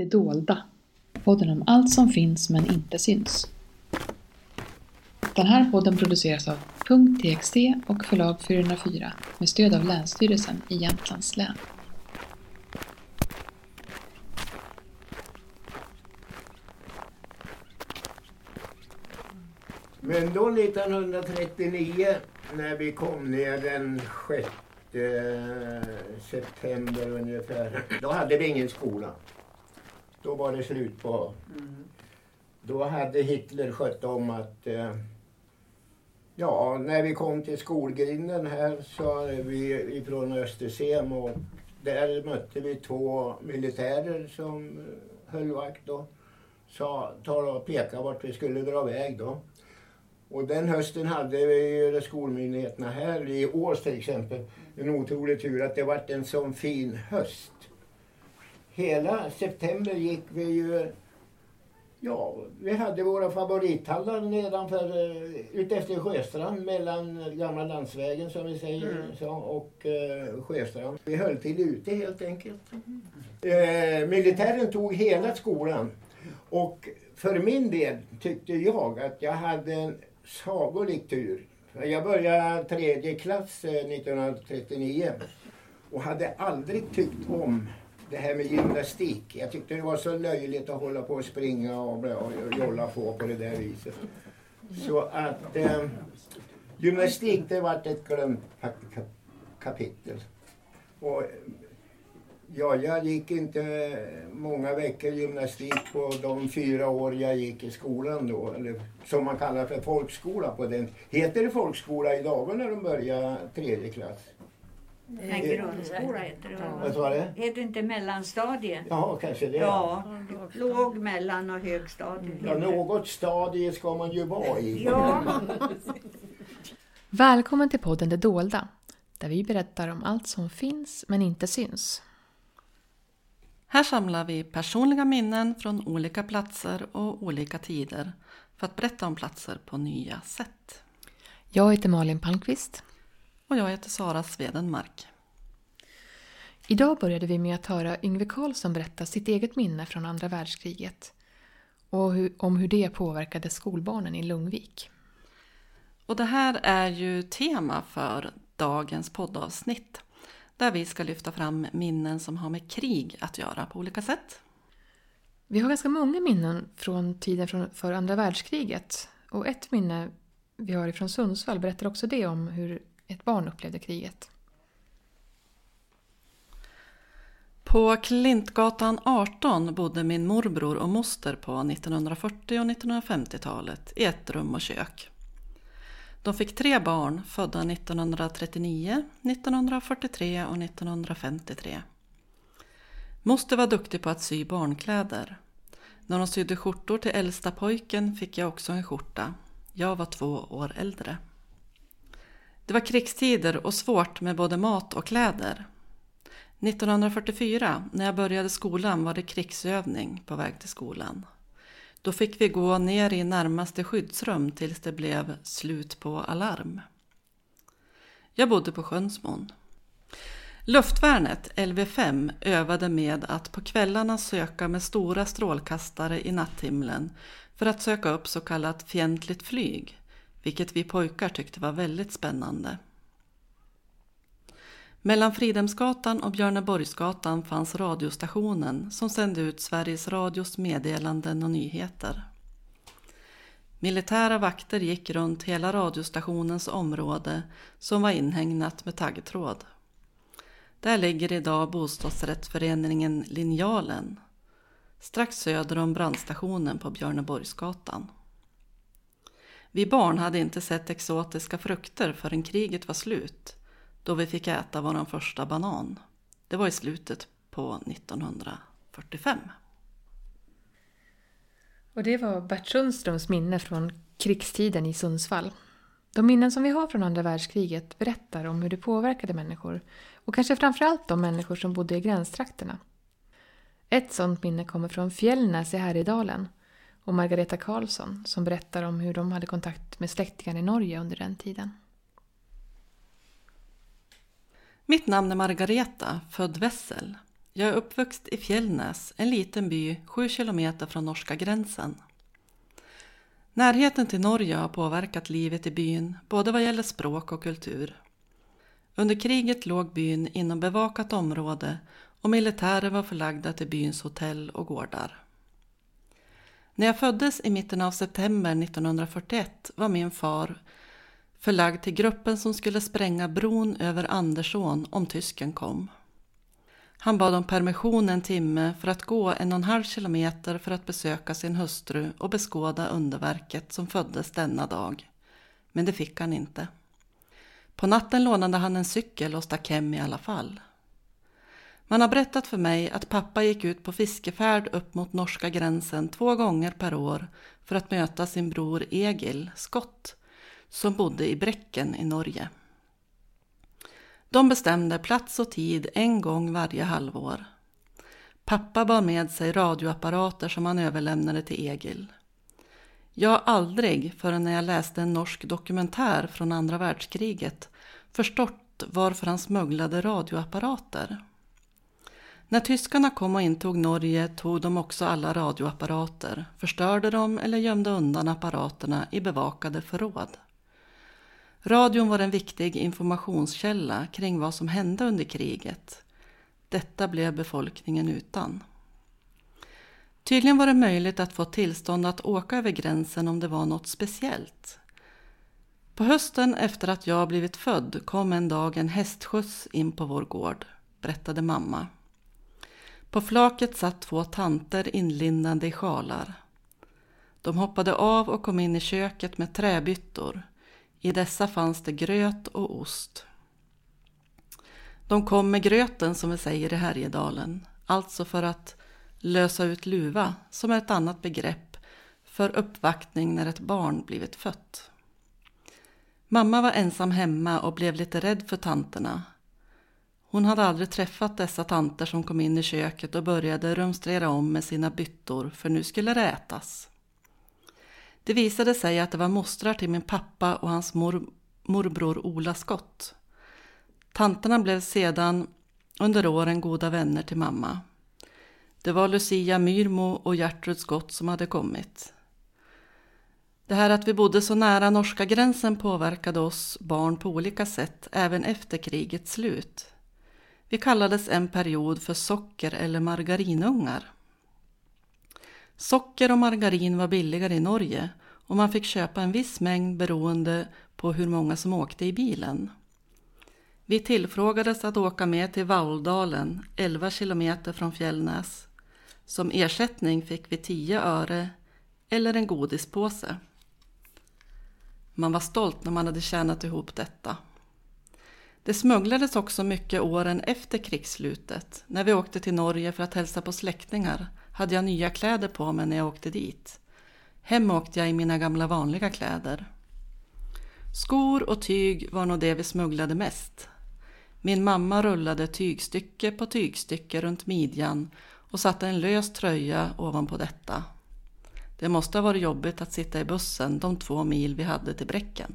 Det dolda. Podden om allt som finns men inte syns. Den här podden produceras av .txt och förlag 404 med stöd av Länsstyrelsen i Jämtlands län. Men då 1939 när vi kom ner den 6 september ungefär. Då hade vi ingen skola. Då var det slut på... Då hade Hitler skött om att... eh, Ja, när vi kom till skolgrinden här så vi ifrån Östersem och där mötte vi två militärer som höll vakt då. Sa, ta och peka vart vi skulle dra väg då. Och den hösten hade vi skolmyndigheterna här i Ås till exempel en otrolig tur att det vart en sån fin höst. Hela september gick vi ju Ja, vi hade våra favorithallar nedanför, eh, utefter Sjöstrand mellan gamla landsvägen som vi säger så, och eh, Sjöstrand. Vi höll till ute helt enkelt. Eh, militären tog hela skolan och för min del tyckte jag att jag hade en sagolik tur. Jag började tredje klass eh, 1939 och hade aldrig tyckt om det här med gymnastik. Jag tyckte det var så löjligt att hålla på och springa och, och jolla på på det där viset. Så att eh, gymnastik det vart ett glömt kapitel. Och, ja, jag gick inte många veckor gymnastik på de fyra år jag gick i skolan då. Eller som man kallar för folkskola på den. Heter det folkskola idag när de börjar tredje klass? Nej, grundskola heter det. Vad sa det? Heter inte mellanstadie? Ja, kanske det. Ja, låg, mellan och högstadie. Ja, något stadie ska man ju vara i. Ja, Välkommen till podden Det dolda, där vi berättar om allt som finns men inte syns. Här samlar vi personliga minnen från olika platser och olika tider för att berätta om platser på nya sätt. Jag heter Malin Palmqvist. Och jag heter Sara Svedenmark. Idag började vi med att höra Yngve Carlsson berätta sitt eget minne från andra världskriget och om hur det påverkade skolbarnen i Lungvik. Och det här är ju tema för dagens poddavsnitt där vi ska lyfta fram minnen som har med krig att göra på olika sätt. Vi har ganska många minnen från tiden för andra världskriget och ett minne vi har ifrån Sundsvall berättar också det om hur ett barn upplevde kriget. På Klintgatan 18 bodde min morbror och moster på 1940 och 1950-talet i ett rum och kök. De fick tre barn födda 1939, 1943 och 1953. Moster var duktig på att sy barnkläder. När hon sydde skjortor till äldsta pojken fick jag också en skjorta. Jag var två år äldre. Det var krigstider och svårt med både mat och kläder. 1944, när jag började skolan, var det krigsövning på väg till skolan. Då fick vi gå ner i närmaste skyddsrum tills det blev slut på alarm. Jag bodde på Sjönsmon. Luftvärnet, LV5, övade med att på kvällarna söka med stora strålkastare i natthimlen för att söka upp så kallat fientligt flyg, vilket vi pojkar tyckte var väldigt spännande. Mellan Fridhemsgatan och Björneborgsgatan fanns radiostationen som sände ut Sveriges Radios meddelanden och nyheter. Militära vakter gick runt hela radiostationens område som var inhägnat med taggtråd. Där ligger idag bostadsrättsföreningen Linjalen, strax söder om brandstationen på Björneborgsgatan. Vi barn hade inte sett exotiska frukter förrän kriget var slut då vi fick äta vår första banan. Det var i slutet på 1945. Och det var Bert Sundströms minne från krigstiden i Sundsvall. De minnen som vi har från andra världskriget berättar om hur det påverkade människor och kanske framförallt de människor som bodde i gränstrakterna. Ett sådant minne kommer från Fjällnäs i Härjedalen och Margareta Karlsson som berättar om hur de hade kontakt med släktingar i Norge under den tiden. Mitt namn är Margareta, född Wessel. Jag är uppvuxen i Fjällnäs, en liten by sju kilometer från norska gränsen. Närheten till Norge har påverkat livet i byn, både vad gäller språk och kultur. Under kriget låg byn inom bevakat område och militärer var förlagda till byns hotell och gårdar. När jag föddes i mitten av september 1941 var min far förlagd till gruppen som skulle spränga bron över Andersån om tysken kom. Han bad om permission en timme för att gå en och en halv kilometer för att besöka sin hustru och beskåda underverket som föddes denna dag. Men det fick han inte. På natten lånade han en cykel och stack hem i alla fall. Man har berättat för mig att pappa gick ut på fiskefärd upp mot norska gränsen två gånger per år för att möta sin bror Egil, skott, som bodde i Bräcken i Norge. De bestämde plats och tid en gång varje halvår. Pappa bar med sig radioapparater som han överlämnade till Egil. Jag har aldrig, förrän när jag läste en norsk dokumentär från andra världskriget, förstått varför han smugglade radioapparater. När tyskarna kom och intog Norge tog de också alla radioapparater, förstörde dem eller gömde undan apparaterna i bevakade förråd. Radion var en viktig informationskälla kring vad som hände under kriget. Detta blev befolkningen utan. Tydligen var det möjligt att få tillstånd att åka över gränsen om det var något speciellt. På hösten efter att jag blivit född kom en dag en hästskjuts in på vår gård, berättade mamma. På flaket satt två tanter inlindade i sjalar. De hoppade av och kom in i köket med träbyttor. I dessa fanns det gröt och ost. De kom med gröten som vi säger i Härjedalen, alltså för att lösa ut luva, som är ett annat begrepp för uppvaktning när ett barn blivit fött. Mamma var ensam hemma och blev lite rädd för tanterna. Hon hade aldrig träffat dessa tanter som kom in i köket och började rumstrera om med sina byttor, för nu skulle det ätas. Det visade sig att det var mostrar till min pappa och hans mor, morbror Ola Skott. Tanterna blev sedan under åren goda vänner till mamma. Det var Lucia Myrmo och Gertrud Skott som hade kommit. Det här att vi bodde så nära norska gränsen påverkade oss barn på olika sätt även efter krigets slut. Vi kallades en period för socker eller margarinungar. Socker och margarin var billigare i Norge och man fick köpa en viss mängd beroende på hur många som åkte i bilen. Vi tillfrågades att åka med till Vauldalen, 11 kilometer från Fjällnäs. Som ersättning fick vi 10 öre eller en godispåse. Man var stolt när man hade tjänat ihop detta. Det smugglades också mycket åren efter krigsslutet. När vi åkte till Norge för att hälsa på släktingar hade jag nya kläder på mig när jag åkte dit. Hem åkte jag i mina gamla vanliga kläder. Skor och tyg var nog det vi smugglade mest. Min mamma rullade tygstycke på tygstycke runt midjan och satte en lös tröja ovanpå detta. Det måste ha varit jobbigt att sitta i bussen de två mil vi hade till Bräcken.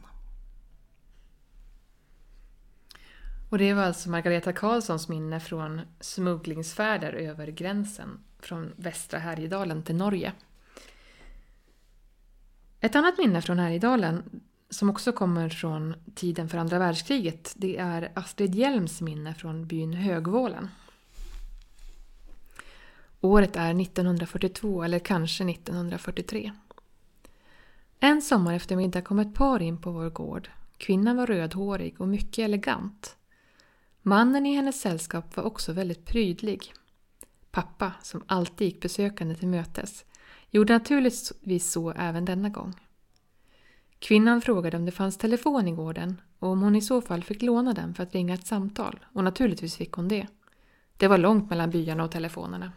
Och det var alltså Margareta Karlssons minne från smugglingsfärder över gränsen från västra Härjedalen till Norge. Ett annat minne från Härjedalen som också kommer från tiden för andra världskriget det är Astrid Hjelms minne från byn Högvålen. Året är 1942 eller kanske 1943. En sommareftermiddag kom ett par in på vår gård. Kvinnan var rödhårig och mycket elegant. Mannen i hennes sällskap var också väldigt prydlig. Pappa, som alltid gick besökande till mötes, gjorde naturligtvis så även denna gång. Kvinnan frågade om det fanns telefon i gården och om hon i så fall fick låna den för att ringa ett samtal och naturligtvis fick hon det. Det var långt mellan byarna och telefonerna.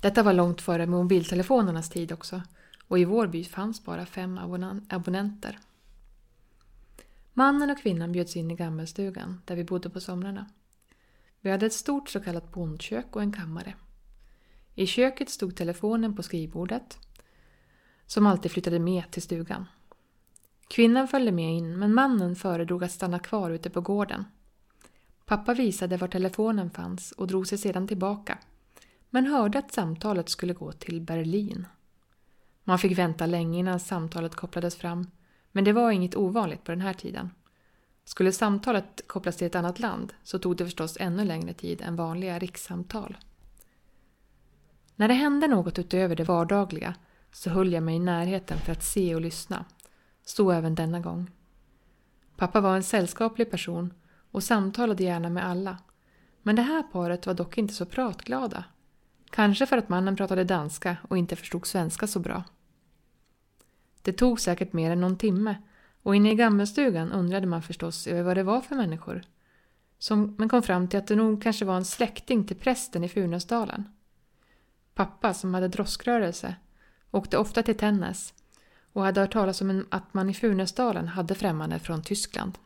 Detta var långt före mobiltelefonernas tid också och i vår by fanns bara fem abonnenter. Mannen och kvinnan bjöds in i gammelstugan där vi bodde på somrarna. Vi hade ett stort så kallat bondkök och en kammare. I köket stod telefonen på skrivbordet som alltid flyttade med till stugan. Kvinnan följde med in men mannen föredrog att stanna kvar ute på gården. Pappa visade var telefonen fanns och drog sig sedan tillbaka, men hörde att samtalet skulle gå till Berlin. Man fick vänta länge innan samtalet kopplades fram, men det var inget ovanligt på den här tiden. Skulle samtalet kopplas till ett annat land så tog det förstås ännu längre tid än vanliga rikssamtal. När det hände något utöver det vardagliga så höll jag mig i närheten för att se och lyssna. Så även denna gång. Pappa var en sällskaplig person och samtalade gärna med alla. Men det här paret var dock inte så pratglada. Kanske för att mannen pratade danska och inte förstod svenska så bra. Det tog säkert mer än någon timme och inne i gammelstugan undrade man förstås över vad det var för människor. Som man kom fram till att det nog kanske var en släkting till prästen i Funäsdalen. Pappa, som hade droskrörelse, åkte ofta till Tännäs och hade hört talas om att man i Funäsdalen hade främmande från Tyskland.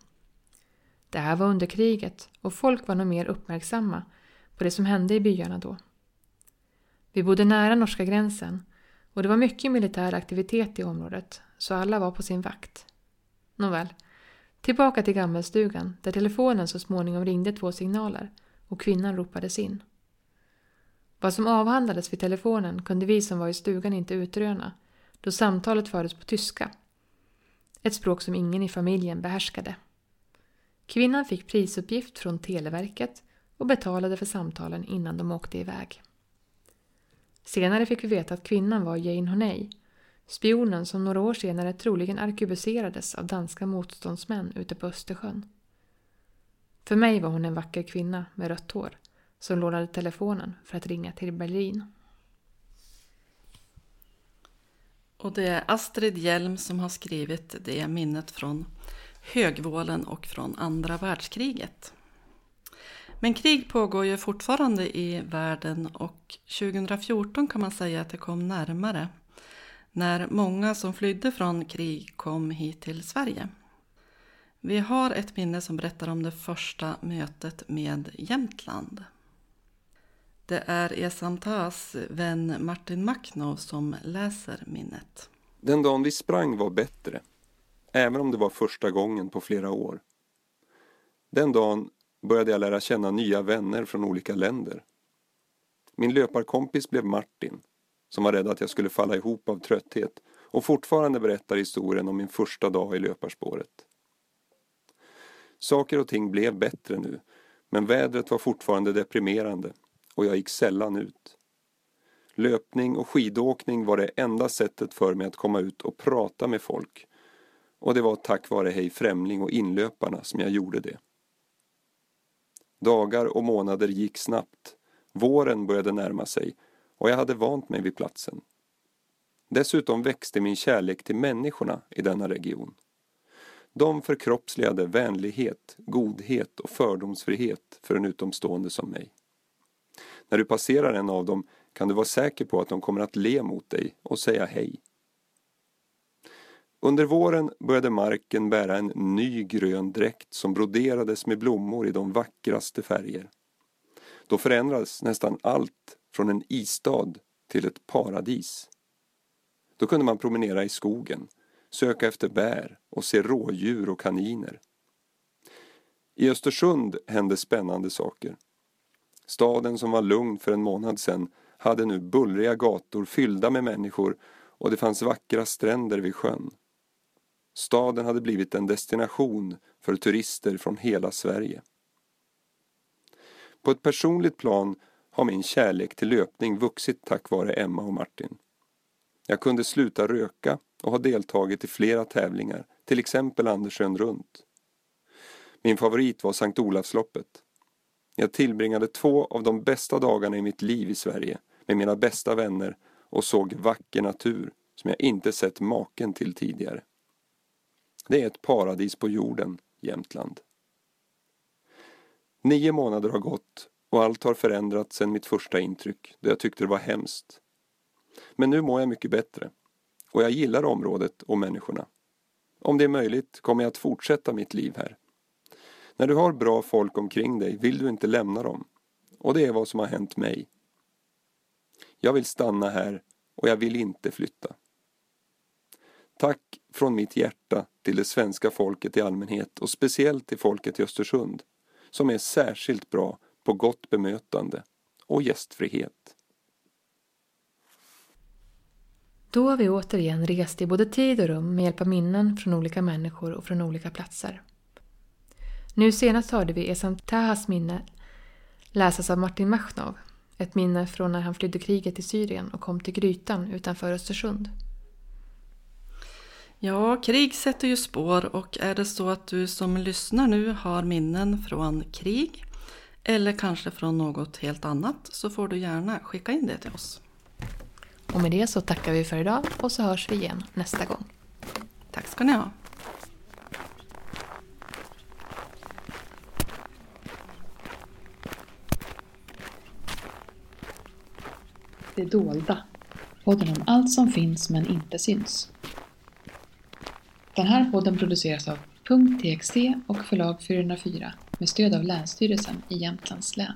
Det här var under kriget och folk var nog mer uppmärksamma på det som hände i byarna då. Vi bodde nära norska gränsen och det var mycket militär aktivitet i området så alla var på sin vakt. Nåväl, tillbaka till gammelstugan där telefonen så småningom ringde två signaler och kvinnan ropades in. Vad som avhandlades vid telefonen kunde vi som var i stugan inte utröna då samtalet fördes på tyska. Ett språk som ingen i familjen behärskade. Kvinnan fick prisuppgift från Televerket och betalade för samtalen innan de åkte iväg. Senare fick vi veta att kvinnan var Jane Honey, spionen som några år senare troligen arkebuserades av danska motståndsmän ute på Östersjön. För mig var hon en vacker kvinna med rött hår som lånade telefonen för att ringa till Berlin. Och det är Astrid Hjelm som har skrivit det minnet från Högvålen och från andra världskriget. Men krig pågår ju fortfarande i världen och 2014 kan man säga att det kom närmare när många som flydde från krig kom hit till Sverige. Vi har ett minne som berättar om det första mötet med Jämtland. Det är Esamtas vän Martin Maknov som läser minnet. Den dagen vi sprang var bättre, även om det var första gången på flera år. Den dagen började jag lära känna nya vänner från olika länder. Min löparkompis blev Martin, som var rädd att jag skulle falla ihop av trötthet och fortfarande berättar historien om min första dag i löparspåret. Saker och ting blev bättre nu, men vädret var fortfarande deprimerande och jag gick sällan ut. Löpning och skidåkning var det enda sättet för mig att komma ut och prata med folk och det var tack vare Hej Främling och inlöparna som jag gjorde det. Dagar och månader gick snabbt. Våren började närma sig och jag hade vant mig vid platsen. Dessutom växte min kärlek till människorna i denna region. De förkroppsligade vänlighet, godhet och fördomsfrihet för en utomstående som mig. När du passerar en av dem kan du vara säker på att de kommer att le mot dig och säga hej. Under våren började marken bära en ny grön dräkt som broderades med blommor i de vackraste färger. Då förändrades nästan allt från en istad till ett paradis. Då kunde man promenera i skogen, söka efter bär och se rådjur och kaniner. I Östersund hände spännande saker. Staden som var lugn för en månad sedan hade nu bullriga gator fyllda med människor och det fanns vackra stränder vid sjön. Staden hade blivit en destination för turister från hela Sverige. På ett personligt plan har min kärlek till löpning vuxit tack vare Emma och Martin. Jag kunde sluta röka och har deltagit i flera tävlingar, till exempel Andersön runt. Min favorit var Sankt Olavsloppet. Jag tillbringade två av de bästa dagarna i mitt liv i Sverige med mina bästa vänner och såg vacker natur som jag inte sett maken till tidigare. Det är ett paradis på jorden, Jämtland. Nio månader har gått och allt har förändrats sedan mitt första intryck då jag tyckte det var hemskt. Men nu mår jag mycket bättre och jag gillar området och människorna. Om det är möjligt kommer jag att fortsätta mitt liv här. När du har bra folk omkring dig vill du inte lämna dem. Och det är vad som har hänt mig. Jag vill stanna här och jag vill inte flytta. Tack från mitt hjärta till det svenska folket i allmänhet och speciellt till folket i Östersund. som är särskilt bra på gott bemötande och gästfrihet. Då har vi återigen rest i både tid och rum med hjälp av minnen från olika människor och från olika platser. Nu senast hörde vi Esam Tahas minne läsas av Martin Machnov. Ett minne från när han flydde kriget i Syrien och kom till Grytan utanför Östersund. Ja, krig sätter ju spår och är det så att du som lyssnar nu har minnen från krig eller kanske från något helt annat så får du gärna skicka in det till oss. Och med det så tackar vi för idag och så hörs vi igen nästa gång. Tack ska ni ha. Det dolda. Podden om allt som finns men inte syns. Den här podden produceras av .txt och förlag 404 med stöd av Länsstyrelsen i Jämtlands län.